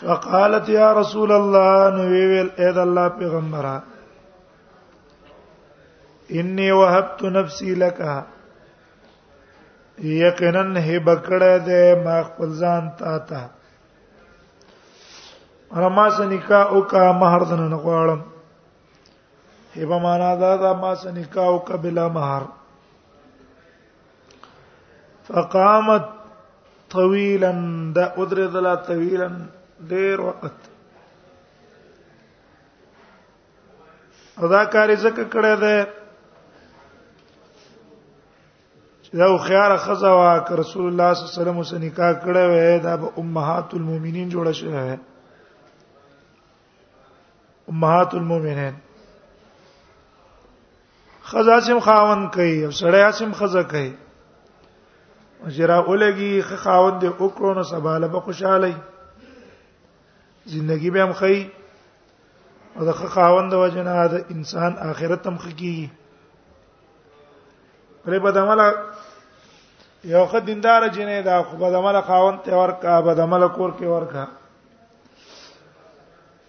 فقالت یا رسول الله نو ویل اے د الله پیغمبره انی وهبت نفسی لک یقینا هبه کړه دې ما خپل ځان تا ته رما سنکا او کا مہر دنه نغواړم هبه معنا دا دا ما سنکا او کا بلا مہر فقامت طويلا دا ادري دلا طويلا ډیر وخت ادا کاری زکه کړه ده دا خيار خزا وا ک رسول الله صلی الله علیه وسلم سره نکاح کړه وې دا به امهات المؤمنین جوړه شوه امهات المؤمنین خزا سم خاون کوي او سړی سم خزا کوي جرا اولګي خاون دې وکړو نو سباله به خوشاله زندگی به هم خي او د خاون د وجنه د انسان آخرت هم خکېږي پرې بدعمله یو خدیندار جنې دا خو بدعمله خاون ته ورکا بدعمله کور کې ورکا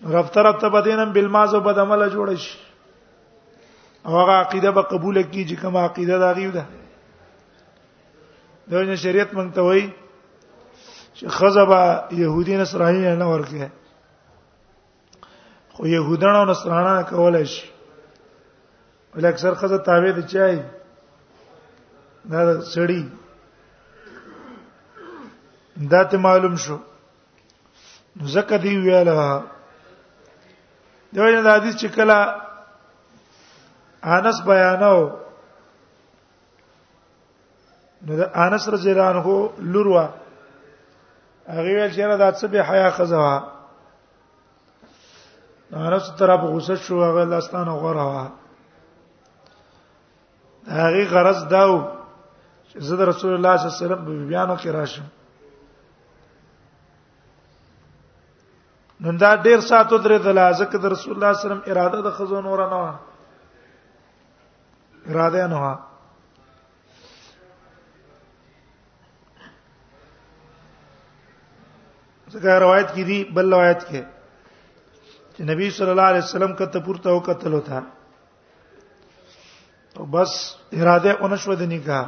رفتر ته بدینم بالماز او بدعمل جوړ شي او هغه عقیده به قبول کیږي کومه عقیده دا غیو ده دغه شریعت مونږ ته وایي چې خزبا يهودي نصراني نه ورکه خو يهودان او نصرانان کولای شي ول اکثر خزه تابع دي چای دا سړی دا ته معلوم شو نو زکه دی ویلا دوی د حدیث چې کله انس بیانو نو د انس رضی الله عنه لوروا هغه ویل چې نه دات څه به حیا خزوا انس طرف غوسه شو هغه لاستانه غره وا هغه غرض داو چې زه د رسول الله صلی الله علیه وسلم په بیانو کې راشم نن دا ډیر ساتو درې د لازق د رسول الله صلی الله علیه وسلم اراده د خزو نور نه و اراده نه و څنګه روایت کې دي بل روایت کې چې نبی صلی الله علیه وسلم کته پورته او قتل وتا او بس اراده اون شو د نکاح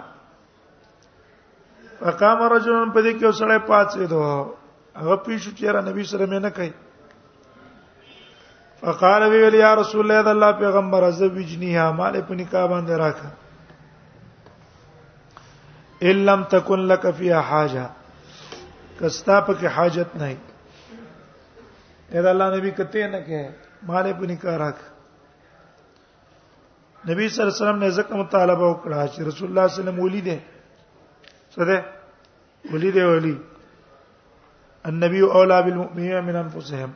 فقام رجلن په دې کې وسړی پاتې دو هغه پیښو چې را نبی سره مې نه کوي فقال وی ویل یا رسول الله د الله پیغمبر از وجنیها مال په نکاح باندې راکا ان لم تکن لك فيها حاجه کستا په کې حاجت نه اې دا الله نبی کته نه کې مال په نکاح راکا نبی صلی الله علیه وسلم نه زکه مطالبه وکړه چې رسول الله صلی الله علیه وسلم ولي دي څه ده ولي دي ولي النبي اولى بالمؤمنين من انفسهم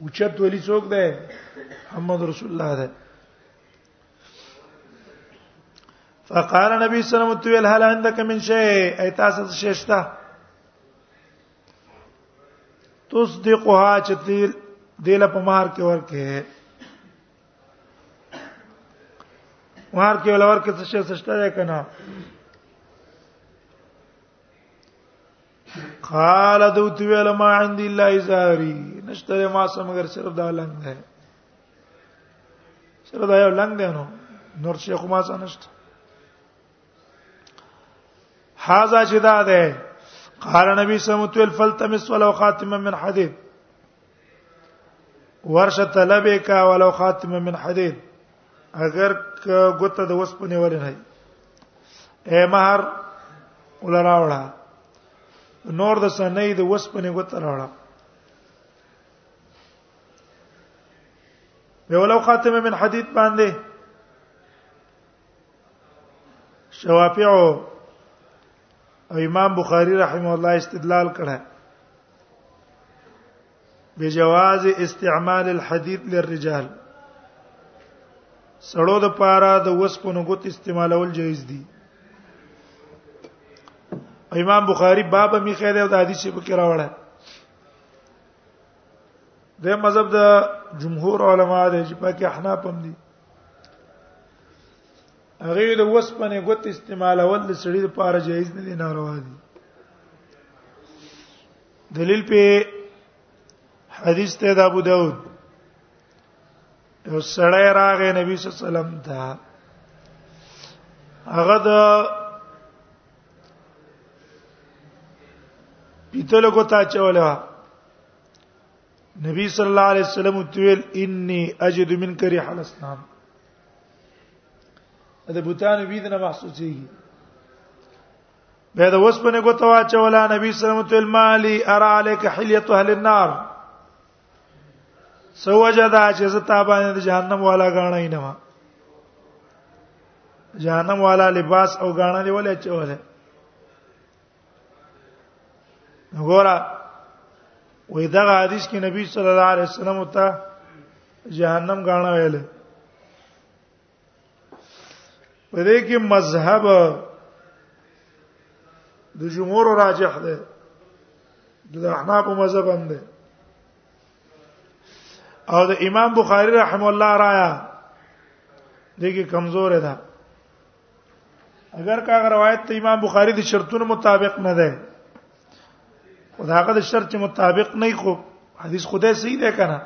اوچت ولي څوک ده محمد رسول الله ده فقال نبی صلی الله علیه وسلم هل عندك من شيء اي تاسو شيشته تصدقها چې تیر دله په مار کې ورکه مار کې ولور کې څه شي سشته ده کنه قال دوت ویل ما عند الله زاری نشته ما سم مگر صرف دا لنګ ده صرف دا یو لنګ ده نو نور شیخ ما سره نشته هاذا چې دا ده قال نبی سمت الفلتمس ولو خاتما من حديد ورشه طلبك ولو خاتما من حديد اگر ګوته د وسپنې ولې نه اے مہر ولا راوړه نور د سنې د وسپنې ګوته راوړه به ولو خاتمه من حدید باندې شوافع او امام بخاری رحم الله استدلال کړه بجواز استعمال الحديد للرجال سړو د پاره د وسپونو غوت استعمالول جایز دي امام بخاری باب می خیر او د حدیث په کې راوړل د مذهب د جمهور علما د چې پکې احناف هم دي هغه د وسپنې غوت استعمالول د سړي لپاره جایز نه دي ناروا دي دلیل په حدیث ته د ابو داود یو سړی راغی نبی صلی الله علیه وسلم ته هغه د پیتلو کو تا چولا نبی صلی الله علیه وسلم ویل انی اجد منک ريح الاسنام دا بوتان ویدنه محسوسیږي به دا وسپنه ګوتو اچولا نبی صلی الله علیه وسلم مالی ارى عليك حلیه اهل النار سوجدا چې زتا باندې جهنم والا غاڼه نه ما جهنم والا لباس او غاڼه دی ولې چولې وګوره وې دا حدیث کې نبی صلی الله علیه وسلم ته جهنم غاڼه ویل په دې کې مذهب د جمهور راجح ده د احناف مذهب هم ده او د امام بخاری رحم الله رایا دغه کمزور ده اگر کا روایت ته امام بخاری د شرطونو مطابق نه ده او دا هغه د شرط مطابق نه خو حدیث خدای صحیح ده کنه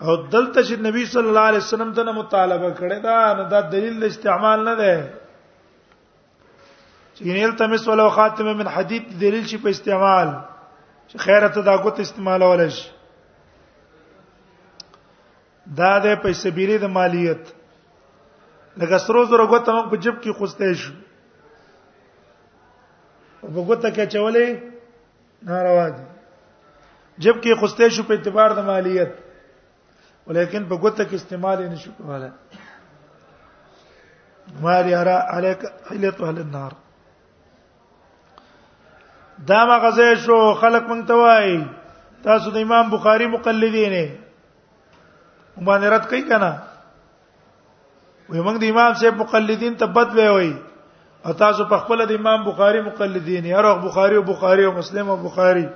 او دلته چې نبی صلی الله علیه وسلم ته مطالبه کړې دا نو دا دلیل د استعمال نه ده یعنی التمس ولو خاتم من حدید دلیل شي په استعمال چې خیره ته دا غوت استعمال ولا شي دا د پیسې بیرې د مالیت لکه سرو زرو غوت هم په جیب کې خوسته شي او په غوت کې چولې ناروا دي جیب کې خوسته شي په اعتبار د مالیت ولیکن په ګوته کې استعمال نه شو کوله ما یرا علیک حیلت اهل النار دا مغزه شو خلق مونږ ته وای تاسو د امام بخاری مقلدین نه باندې رد کوي کنه وې موږ د امام صاحب مقلدین ته بد وی وای او تاسو په خپل د امام بخاری مقلدین یې هر بخاری او بخاری او مسلم او بخاری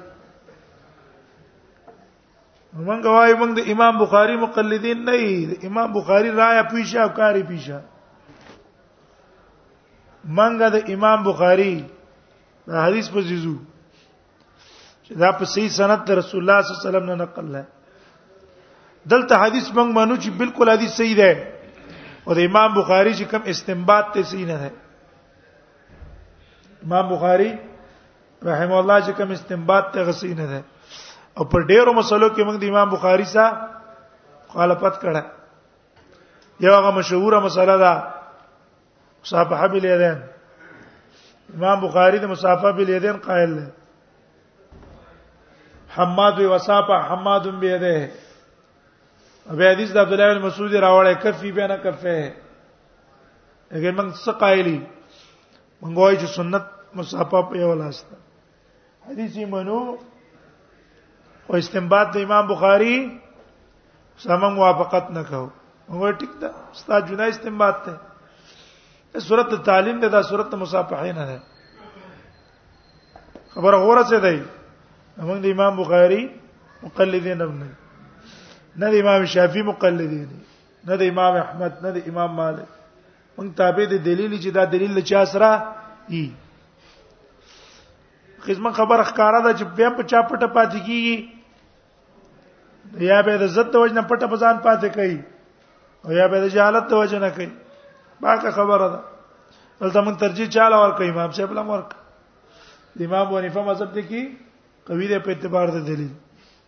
نو موږ وايي موږ د امام بخاری مقلدین نه یو د امام بخاری رائے پیشه او کاری پیشه موږ د امام بخاری د حدیث په جزو چې دا په صحیح سند د رسول الله صلی الله علیه وسلم نه نقل لای دلته حدیث موږ مانو چې بالکل حدیث صحیح ده او د امام بخاری چې کوم استنباط ته صحیح نه ده امام بخاری رحم الله چې کوم استنباط ته غسی نه ده او پر ډیرو مسلو کې موږ د امام بخاری سره مخالفت کړه یو هغه مشهوره مسله ده مصافحه بل یدین امام بخاری د مصافحه بل یدین قائل دی حماد وی وصافه حماد بيده ابي حدیث د عبد الله بن مسعود راوړی کفی بینه کفه اگر من څه قائلی مونږ وایو چې سنت مصافه په یو لاس ده حدیث منو او استنباط د امام بخاری سم موافقت نه کاو هو ټیک ده ستا جنا استنباط ته صورت تعلیم ده دا صورت مصافحین نه خبر غوړه څه دی موږ د امام بخاری مقلدین نه نه د امام شافعی مقلدین نه د امام احمد نه د امام مالک مونږ تابع دي دلیل چې دا دلیل له چا سره ای خدمت خبر ښکارا ده چې بیا په چا پټه پاتې کیږي یا به د زد وجنه پټه بزان پاتې کوي او یا به د جهالت د وجنه کوي باقه خبره ده دلته مون ترجیح چاله ور کوي امام صاحب لم ورک امام ونیفه مذهب دي کی قوی ده په اعتبار د دلیل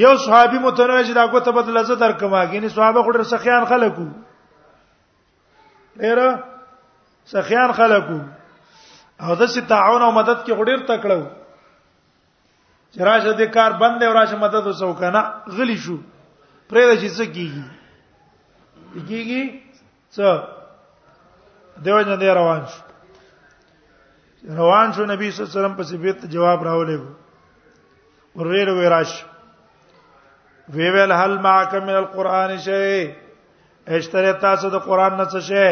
یو صحابي متنوي چې دا کوته بدل لزه درکما کینی صحابه خو ډېر سخیان خلکو ډېر سخیان خلکو او د سي تعاون او مدد کې غډیر تکړو چې راشه د کار بند او راشه مدد وسو کنه غلی شو پرې د چې څه کیږي کیږي څه دیو جن دی روان شو روان شو نبی صلی الله علیه وسلم په سبیت جواب راولې ورېر ویراش وی ویل هل معک من القران شی اشتری تاسو د قران نه څه شی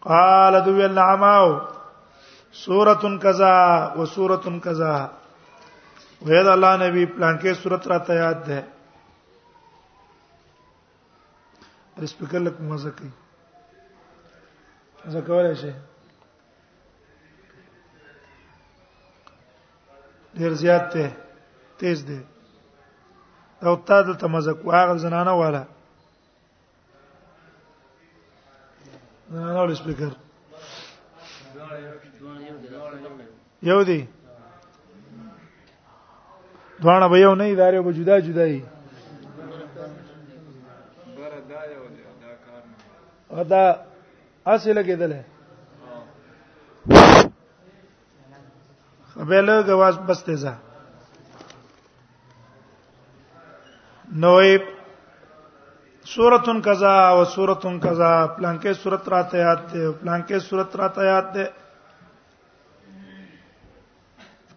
قال دو ویل نعم او سورۃ کذا و سورۃ کذا وې دا الله نبی پلان کې سورۃ را ته یاد ده د سپیکر لکه مزه کوي زه کولای شي ډیر زیات ته تیز دی او تا د تمزه کو هغه زنانه والا زنانه ول سپیکر یو دی دواړه به یو نه ادارې به جدا جدا وي دا اصل کېدل به له غواز بس تیزه نوې سورتن کذا او سورتن کذا پلانکې سورت راته یاد ته پلانکې سورت راته یاد ته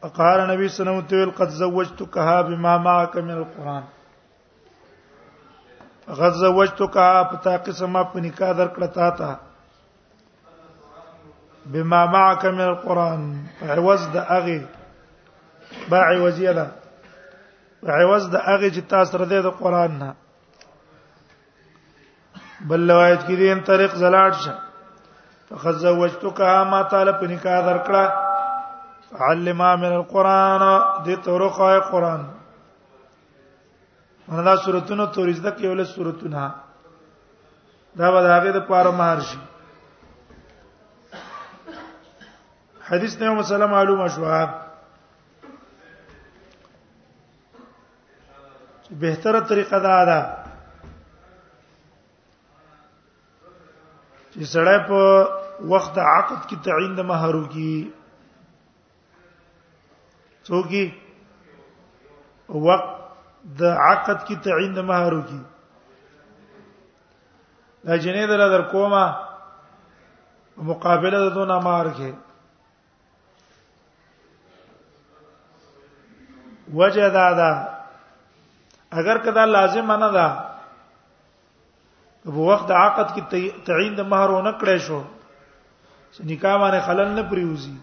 فقال النبي صلى الله عليه وسلم قد زوجتكها بما معك من القران غد زوجتكها پتا قسم په نکاح درکړه تا ته بما معك من القران عوض د اغه باع وزيده عوض د اغه چې تاسو سره د قران نه بل روایت کې دین طریق زلاړ شه فخزوجتک ما تعالی په نکاح درکړه علما من القران دې تورخه قران دا سورتونو تورې زده کې ولې سورتونه دا به هغه د پاره مهر شي حدیث نه مسله معلومه شوه بهتره طریقه دا ده چې سړی په وخت عقد کې تعین د مہر کی څوکي وقت د عقد کې تعین د مہر کی دا جنې در در کومه مقابله د دونه مار کې وجه دا ده اگر کدا لازم نه ده په وخت د عقد کې تعین د مہر ونه کړې شو نکاح باندې خلل نه پریوزي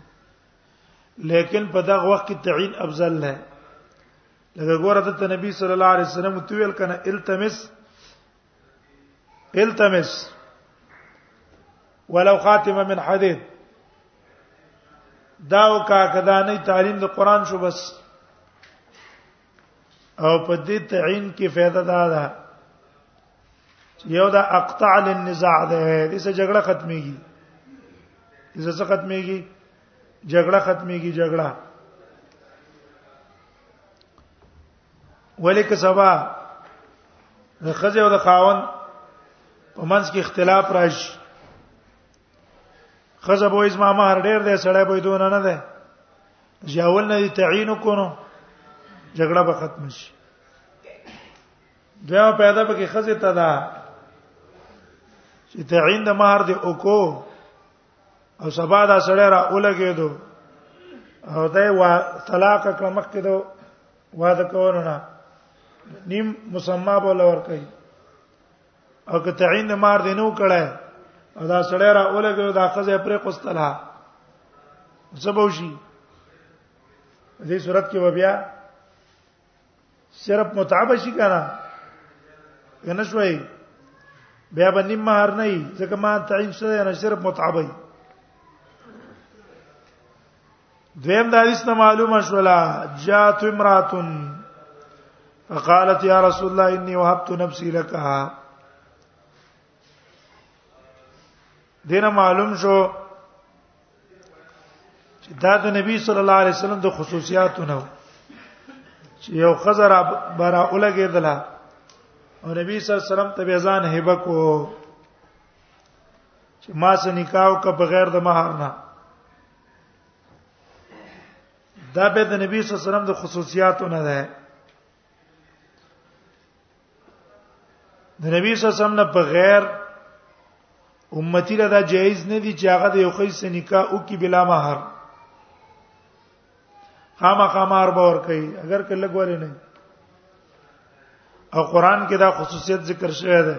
لیکن په دغه وخت کې تعین افضل نه لکه ګوره د نبی صلی الله علیه وسلم تویل کنه التمس التمس ولو خاتمه من حديد دا او کا کدا نه تعلیم د قران شو بس او په دې تعین کې فائدہ دا ده یو دا اقطع للنزاع ده دې څه جګړه ختميږي دې څه ختميږي جګړه ختميږي جګړه ولیک سبا د خزه او د خاون په منځ کې اختلاف راشي خزه به اسما مہر ډیر دی سړی به دون نه دی ځاول نه تعین کونو جګړه به ختم شي دویا پیدا پکې خزه ته دا چې تعین د مہر دی او کو او سبا دا سړی را اولګېدو او دا وا طلاق کړه مخکې دو واده کولو نه نیم مسما بوله ور کوي او که تعین مار دینو کړه او دا سړی را اولګېدو دا خزه پرې قستلا سبوشي دې صورت کې بیا صرف متعب شي کنه کنه شوي بیا باندې مہر نه وي ځکه ما تعین شوی نه صرف متعب وي دویم د حدیث نه معلومه شولا جات امراتن فقالت يا رسول الله اني وهبت نفسي لك دینه معلوم شو چې دا د نبی صلی الله علیه وسلم د خصوصیاتو نه چې یو خزر برا اولګېدله او نبی صلی الله علیه وسلم ته ځان هبه کو چې ما سره نکاح وک بغیر د مہر نه دا به د نبی صلی الله علیه وسلم د خصوصیاتو نه ده د نبی صلی الله علیه وسلم نه په غیر امتی له دا جایز نه دي چې هغه د یو خې سره نکاح او کی بلا مہر خامہ خامار باور کوي اگر کله ګورې نه او قران کې دا خصوصیت ذکر شوی دی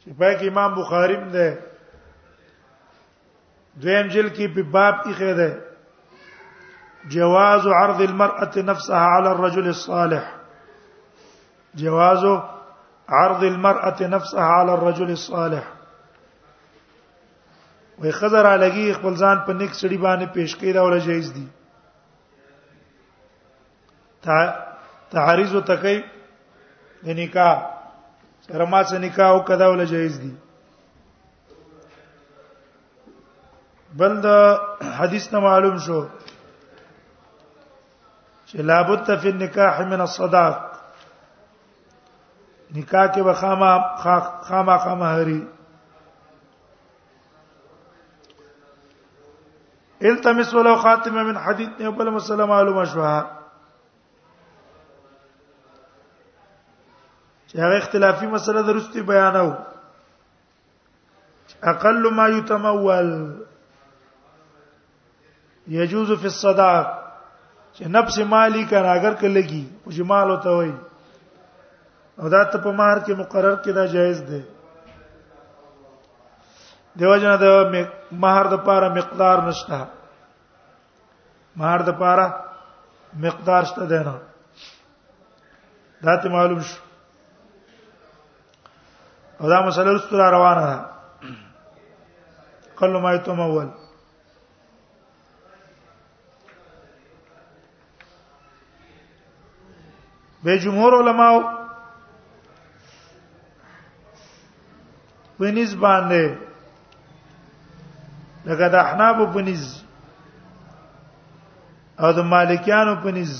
چې پای کې امام بخاری هم ده دویم جل کې په باب کې خیره جواز عرض المرأة نفسها على الرجل الصالح جواز عرض المرأة نفسها على الرجل الصالح وي خزر علیږي خپل ځان په نیک سړي باندې پیش کړي دا ولا جایز دي تعریض او تکي د نکاح رما څخه نکاح او کدا ول جایز دي بل د حدیث نه معلوم شو چې لابد فی النکاح من الصداق نکاح کې به خامہ خامہ خامہ هری التمس ولو خاتمه من حديد نه بل مسله معلومه شو چې هغه اختلافي مسله درسته بیانو اقل ما يتمول يجوز في الصداق چې نفس مالی کړه اگر کلهږي او جمال وته وي او دا ته په مہر کې مقرر کړه جایز ده دیو جن د مہر د پاره مقدار نشته مہر د پاره مقدار شته دی نه دا ته معلوم شو او دا مسله رسول روانه ده کله ما یتم اول به جمهور علما ونیز باندې لکه د احناب په نيز او د مالکیانو په نيز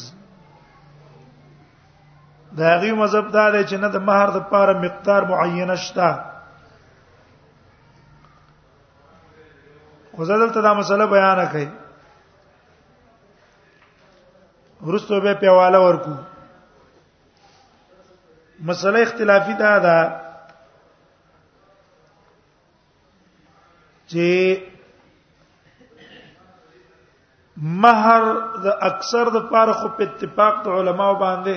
دا غي مذهب دا دی چې نه د مہر د پاره مقدار معینه شته وزدلته دا مسله بیان کړي ورستو به پیواله ورکو مسله اختلافي ده دا چې مہر د اکثر د پاره خو په اتفاق د علماو باندې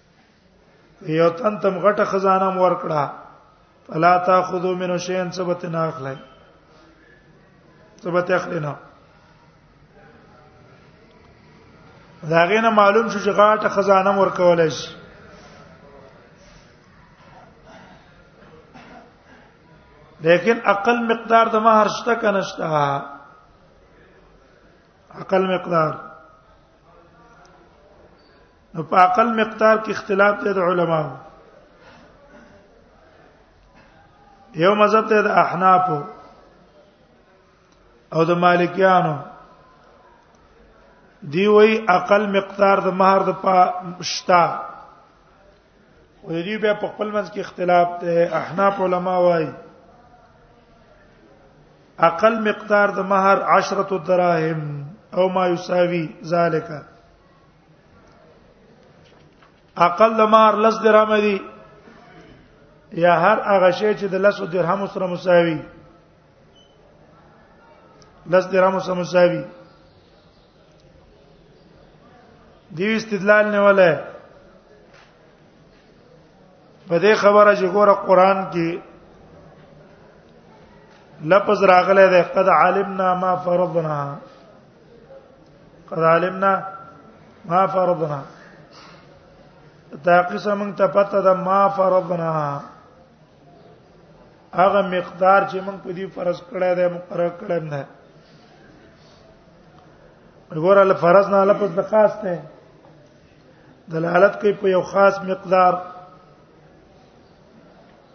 یو تن تم غټه خزانه مور کړه فلا تاخذو منه شيئا ثبت نه اخلي ثبت اخلي نه دا غینه معلوم شو چې غاټه خزانه مور کولای شي لیکن اقل مقدار د مہر شته کنه شته اقل مقدار نو په عقل مقدار کې اختلاف دی د علماو یو مذهب ته د احناف او د مالکیانو دی وی عقل مقدار د مہر د پښتا ولې بیا په خپل منځ کې اختلاف ته احناف علما وایي اقل مقدار د مہر 10 دراهم او ما یساوی ذالک اقل مار لس درهم دي یا هر هغه شی چې د لس درهم سره مساوي لس درهم سره مساوي دی استدلال نه ولا په دې خبره چې ګوره قران کې لفظ راغله ده قد علمنا ما فرضنا قد علمنا ما فرضنا دا قصه مونږ ته پته ده ما فرضنا هغه مقدار چې مونږ په دې فرض کړی دی مقرر کړی نه وګوره له فرض نه لپس د خاص ته دلالت کوي په یو خاص مقدار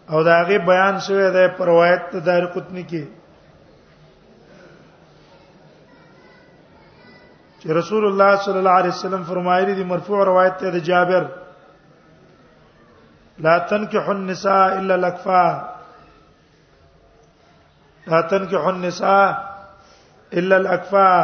او دا هغه بیان شوی دی پر روایت دار قطنی کې چې رسول الله صلی الله علیه وسلم فرمایلی دی مرفوع روایت ته د جابر لا تنكح النساء الا الاكفاء لا تنكح النساء الا الاكفاء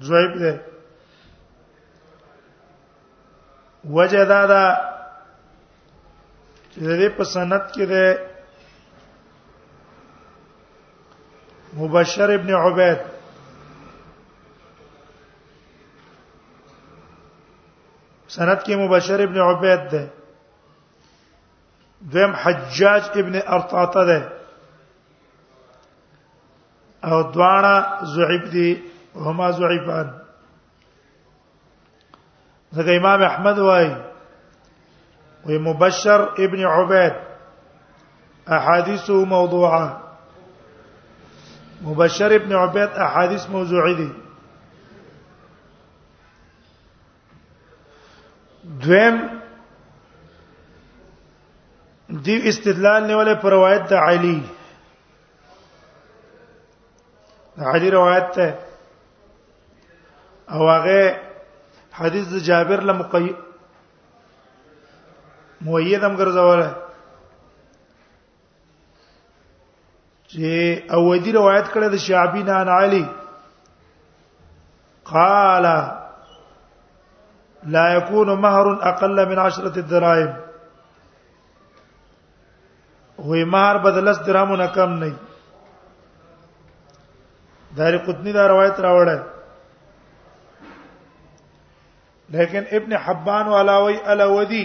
زویب ده وجه دا ده چې د دې په سند کې ده مبشر ابن عبید سند کې مبشر ابن عبید ده دیم حجاج ابن ارطاطه ده او دوانا زعیب دی هما زعیبان ځکه امام احمد وای وی مبشر ابن عبید احادیثه موضوعه مبشر ابن عبید احادیث موضوعی دي دویم دی استدلال نیولې پر روایت د علی علی روایت ته او هغه حدیث د جابر له مقی مؤیدم ګرځوله چې او دی روایت کړی د شعبی نان علی قال لا يكون مهر اقل من 10 دراهم وې مہر بدلس درهمو نه کم نه دار قطنی دا روایت راوړل لیکن ابن حبان علاوی علاودی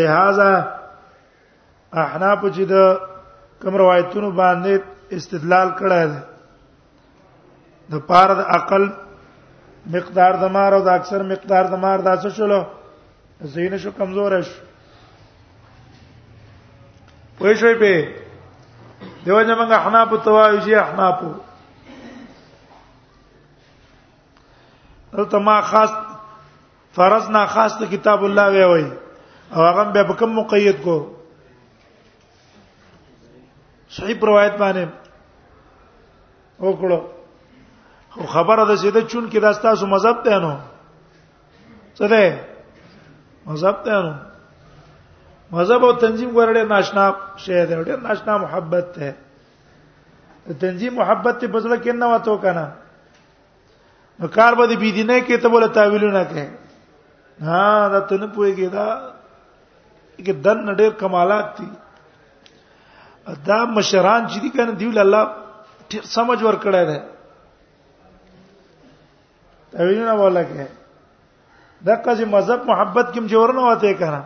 لہذا احناف چې د کوم روایتونو باندې استدلال کړی دی د پاره د عقل مقدار د مار او د اکثر مقدار د مار دا څه شول زین شو کمزور شو پوه شوي په دیو چې موږ احناف توایو شي احناف دلته ما خاص فرض نه خاص ته کتاب الله وی وی او هغه به په کوم مقید کو صحیح روایت باندې وکړو خو خبره ده چې دا چون کې دا ستاسو مذهب ته نو څه ده مذهب ته نو مذهب او تنظیم ورړې ناشنا شې ده ډېر ناشنا محبت ته تنظیم محبت ته بزله کې نه وته کنه نو کار به دې بي دینه کې ته بوله تعویلونه کوي ها دا ته نه پويږي دا کې دن ډېر کمالات دي دا مشران چې دي کنه دیول الله ډېر سمجھ ور کړی دی تعویلونه بوله کې دا قضې مذهب محبت کې جوړ نه وته کنه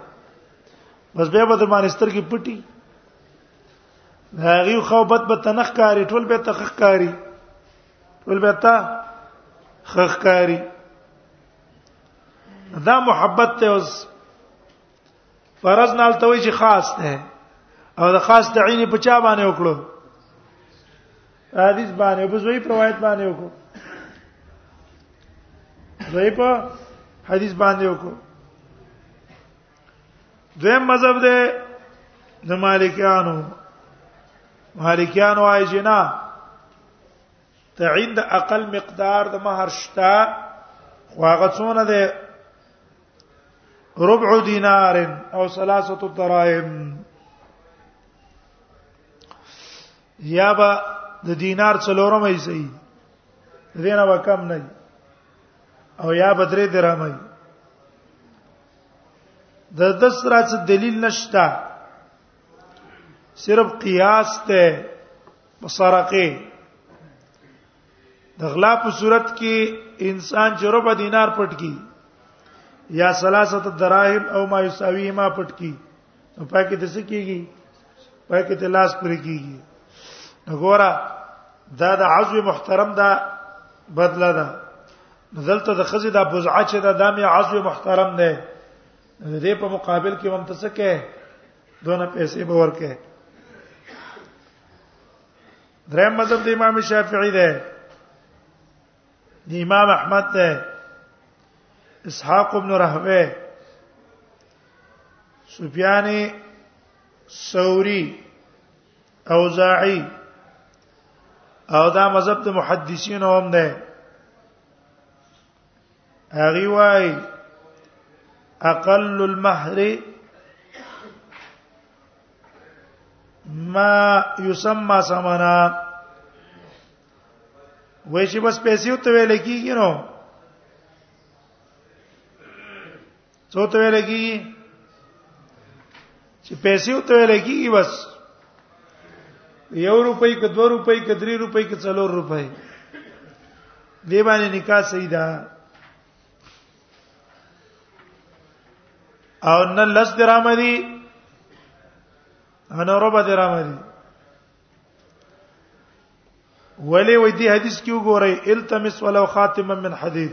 بس به به درمانستر کې پټي هغه خو بد به تنخ کاری ټول به تخخ کاری البته خخکاری دا محبت ته اوس فرض نال توي چې خاص ده او دا خاص تعین په چا باندې وکړو حدیث باندې په زوی روایت باندې وکړو زوی په حدیث باندې وکړو دویم مذهب دی د مالکیانو مالکیانو وايي چې نه تعین د اقل مقدار د مہر شتا واغه څونه ده ربع دینار او ثلاثه دراهم یا با د دینار څلورم یې صحیح دینه وکم نه او یا بدرې درامه د دسرا څه دلیل نشته صرف قیاس ته مسرقه د غلا په صورت کې انسان چې ربع دینار پټ کی یا ثلاثه دراهم او ما یساوی ما پټ کی نو پکې د څه کیږي پکې د لاس پر کیږي وګوره دا د عزو محترم دا بدله ده دلته د خزې د بزعه چې دا دامه عزو محترم ده د دې په مقابل کې هم تاسو کې دونه پیسې به ورکه دریم مذهب د امام شافعي ده د امام احمد ته اسحاق ابن رهوه سفیان ثوری اوزاعی او دا مذهب د محدثین هم ده هغه وای اقل المهر ما يسمى سمنا وای چې بس پیسې او ته ویل کیږي نو څو ته ویل کیږي چې پیسې او ته ویل کیږي بس یو روپۍ ک 2 روپۍ ک 3 روپۍ ک 4 روپۍ دی باندې نکاح صحیح ده او نه لس درام دي انا ربع درام دي ولی وې دې حدیث کې وګورئ التمس ولو خاتما من حدید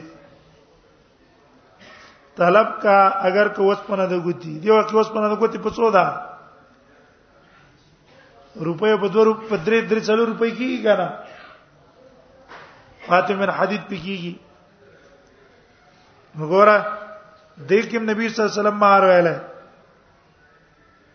طلب کا اگر کو وسپنه د ګوتی دی وخت وسپنه د ګوتی په څو ده روپې په 2 روپې په 3 3 څلور روپې کیږي کنه خاتم من حدید پکېږي وګوره دې کې نبی صلی الله علیه وسلم مار ویله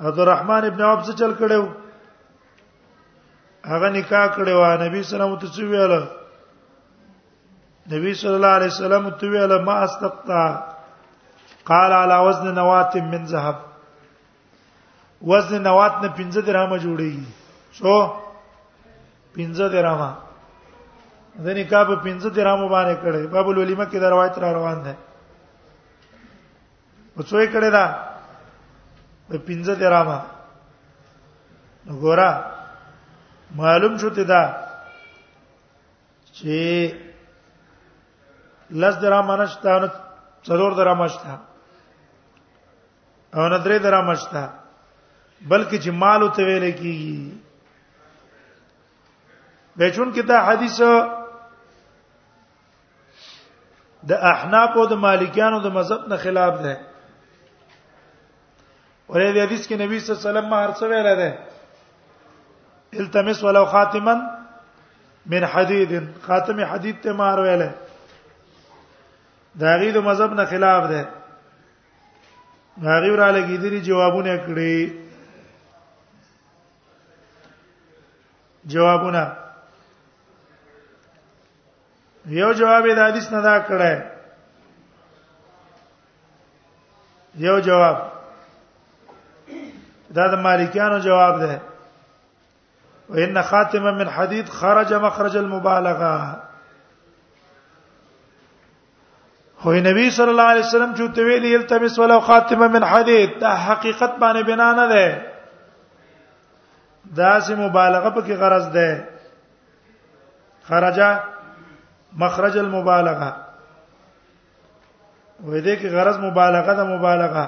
عبدالرحمن ابن عوف څه چل کړو هغه نکاح کړو نبی صلی الله علیه وسلم ته څه ویل نبی صلی الله علیه وسلم ته ویل ما استقطع قال على وزن نوات من ذهب وزن نوات نه 15 درهم جوړیږي سو 15 درهم د نکاح په 15 درهم باندې کړي باب الولیمه کې دا روایت را روان ده په څو یې کړی دا په 15 درامه وګوره معلوم شو ته دا چې لس درامه نشته نو څلور درامه شته او نه درې درامه شته بلکې چې مال او تویل کیږي به چون کې دا حدیث د احناف او د مالکیانو د مذهب نه خلاف ده ولې د حدیث کې نبی صلی الله علیه وسلم ما هرڅه ویل ده التمس ولو خاتما من حديد خاتم حديد ته مار ویل دا غي د مذهب نه خلاف ده هغه را لګیدلی جوابونه کړی جوابونه یو جواب د حدیث نه دا کړه یو جواب دا د مالکیانو جواب ده وان خاتمه من حديد خرج مخرج المبالغه هو نبی صلی الله علیه وسلم چې ته ویلی التمس ولو خاتمه من حديد دا حقیقت باندې بنا نه ده دا سه مبالغه په کې غرض ده خرج مخرج المبالغه وې دې کې غرض مبالغه ده مبالغه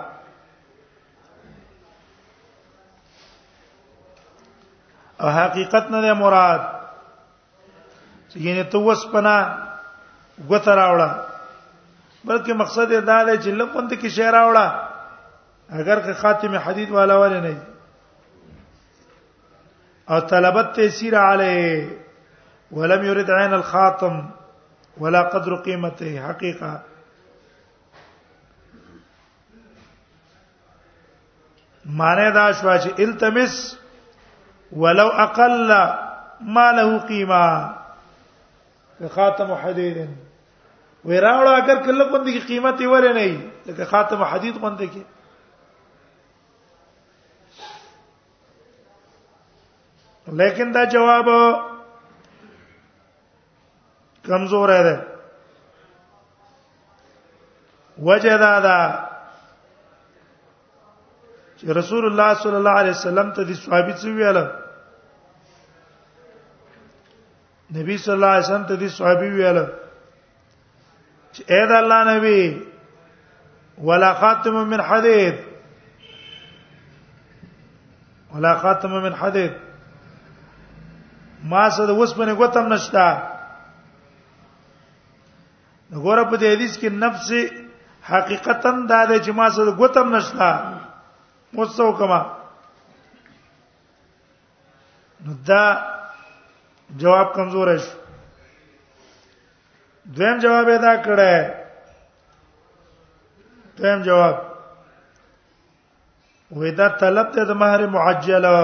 او حقیقت نه ده مراد یعنی تو وس پنا غوته راوړه بلکې مقصد دا دی چې لپند کې شعر راوړه اگر که خاتم حدید والا ولې نه او طلبت تيسير عليه ولم يرد عين الخاتم ولا قدر قيمته حقيقه معنی دا شو چې التمس ولو اقل ما له قیمه که خاتم حدید وراوړه اگر کله باندې کی قیمت یې ورې نه لکه خاتم حدید باندې کې لیکن دا جواب کمزور دی وجه دا ده چې رسول الله صلی الله علیه وسلم ته د صحابي څه ویل نبی صلی الله علیه وسلم ته د صحابي ویل چې اې د الله نبی ولا خاتم من حديد ولا خاتم من حديد ما سره اوس باندې غوتم نشتا غوړه په دې حدیث کې نفس حقیقتا دا د جما سره غوتم نشتا مستو کما نو دا جواب کمزور شو دویم جواب ادا کړه دویم جواب ودا طلب ته د مہر معجله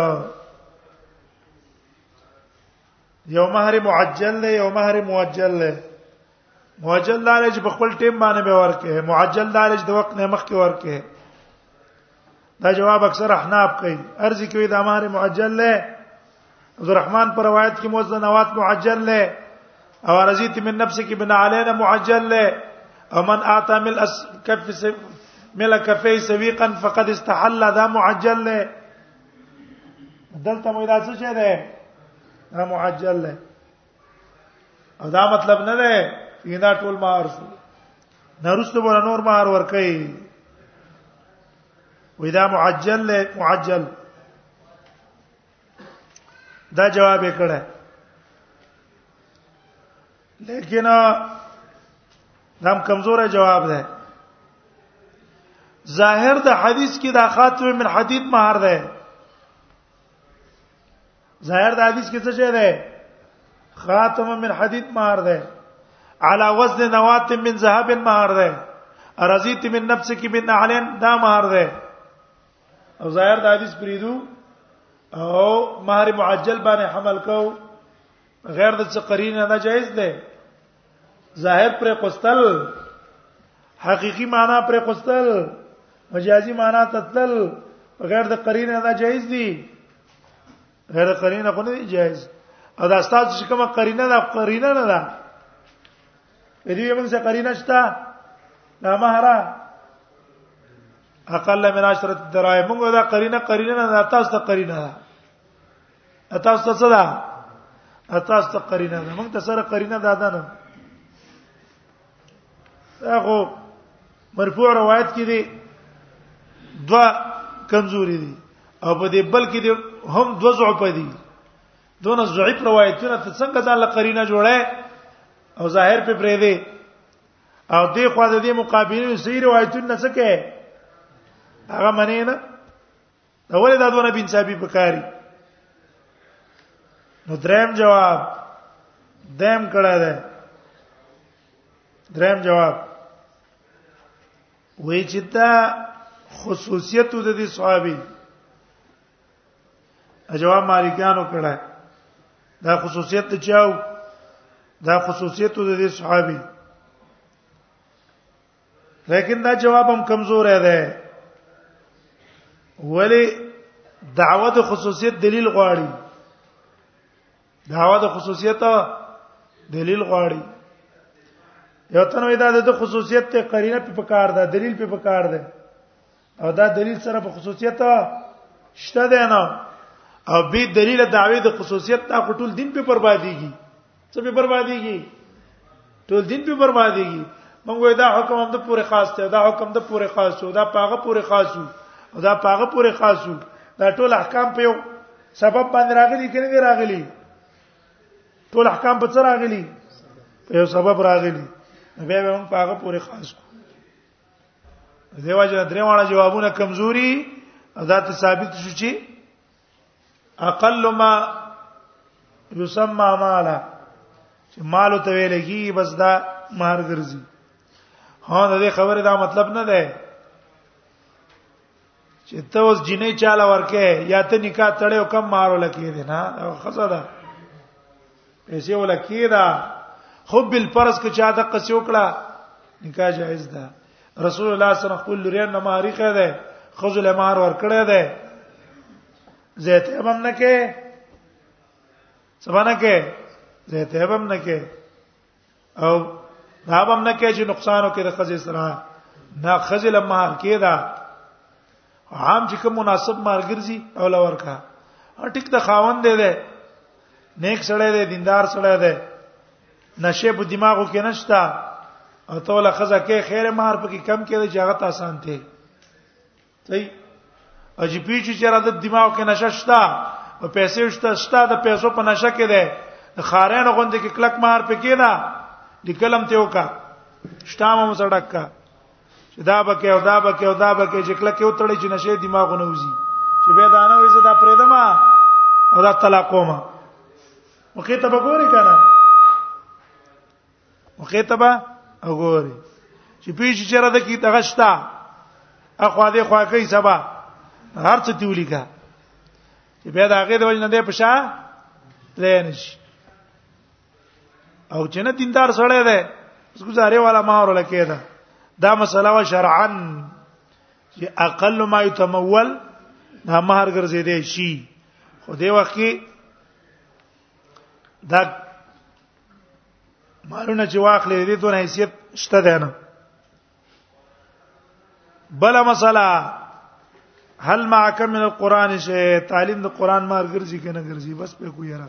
یو مہر معجل له یو مہر مؤجل له معجل دار چې په خپل ټیم باندې به ورکه معجل دار چې د وخت نه مخکې ورکه دا جواب اکثر احناف کوي ارزي کوي د امر معجل له عبدالرحمن پر روایت کې موزن نوات معجل له او رزيت من نفسك بن علينا معجل له او من اعطى مل كف مل كفي سويقا فقد استحل ذا معجل له دلته مو دا څه شه ده معجل له دا مطلب نه ده چې دا ټول مہر شو نرسته بوله نور مہر ورکړي وې دا معجل له معجل دا جواب یې کړه لیکن دا کمزور جواب ده ظاهر د حدیث کې دا خاتمه من حدید مہر ده ظاهر د حدیث کې څه شی دی خاتم من حدید مار دی علی وزن نوات من ذهب مار دی رضیت من نفسک من علن دا مار دی او ظاهر د حدیث پریدو او مہر معجل باندې حمل کو غیر د څه قرینه نه جایز ده ظاهر پر قستل حقيقي معنا پر قستل مجازي معنا تتل غیر د قرینه نه جایز دي غیر قرینه خو نه جایز او دا ستاسو چې کومه قرینه ده قرینه نه ده دې موږ څه قرینه شته لا مهره اقل من عشرت درای موږ دا قرینه قرینه نه تاسو ته قرینه ده تاسو ته څه ده تاسو ته قرینه ده موږ ته سره قرینه ده ده نه هغه مرفوع روایت کې دي دوا کمزوري دي او په دې بل کې دي هم دو ضعف دي دونه ضعیف روایتونه ته څنګه ځان لقرینه جوړه او ظاهر په پرې دي او دې خو د دې مقابله سي روایتونه څه کې هغه منې نه دا ولې دا دونه بن صاحب په کاری نو دریم جواب دیم کړه ده دریم جواب وې چې دا خصوصیت د دې صحابي جواب مالکانو کړه دا خصوصیت ته چاو دا خصوصیت د دې صحابي لیکن دا جواب هم کمزور دی ولی دعوت خصوصیت دلیل غواړي دعوت خصوصیت دلیل غواړي یو تنوي دا د خصوصیت ته قرینه په پکار ده دلیل په پکار ده او دا دلیل سره په خصوصیت شته دی نه او به دلیل دعوی د خصوصیت تا ټول دین په بربادیږي څه په بربادیږي ټول دین په بربادیږي موږ دا حکم هم د پوره خاص ته دا حکم د پوره خاص او دا پاغه پوره خاص او دا پاغه پوره خاص دا ټول احکام په یو سبب باندې راغلي کنه دی راغلي ټول احکام په څه راغلي په یو سبب راغلي بیا به موږ پاغه پوره خاص کو دیو جن درې واړه جوابونه کمزوري دا ته ثابت شو چې اقل ما یسمى مالا چې مال ته ویل کی بس دا مہر ګرځي ها دا خبره دا مطلب نه ده چې ته اوس جنې چاله ورکه یا ته نکاح تړې او کم مارو لکې دي نه خزا ده پیسې ولکې ده خو بل فرض کې چا د قصې وکړه نکاح جائز ده رسول الله صلی الله علیه وسلم خپل لري نه ماری خه ده خزل مار ور کړه ده زيت هم نه کې سبانه کې زيت هم نه کې او دا هم نه کوي چې نقصان وکړي د خزې سره نه خزې له مہر کې دا عام چې کوم مناسب مہر ګرځي او لور کا ټیک د خاوند دی دی نیک سړی دی دیندار سړی دی نشه په دماغو کې نشتا او ته له خزه کې خیر مہر پکې کم کړي چې هغه تاسو انته صحیح او چې پیچو چې را د دماغ کې نشه شته او پیسې شته شته د پیسو په نشه کې ده د خارانو غوندې کې کلک مار پکې نه لیکلم ته وکا شتامه مو سړک کا چې دا بکې او دا بکې او دا بکې چې کلک یو تړي چې نشه دماغونه وزي چې به دا نه وي زه دا پرېدما او دا طلاقوما وکي ته وګوري کنه وخه تبا وګوري چې پیش چیرې د کی تغشتا اخوا دې خوا کوي سبا هر څه تیولي کا چې بیا دا غیر وجه نه دی پښا لینش او چې نه دیندار سره ده اس گزاره والا ما اور لکه ده دا مسله وا شرعا چې اقل ما یتمول دا مہر ګرځې دی شي خو دې وخت کې دا مالونه چې واخلې دې دونه حیثیت شته ده نه بل مسله هل معک من القران شی تعلیم د قران مار ګرځي کنه ګرځي بس په کوی را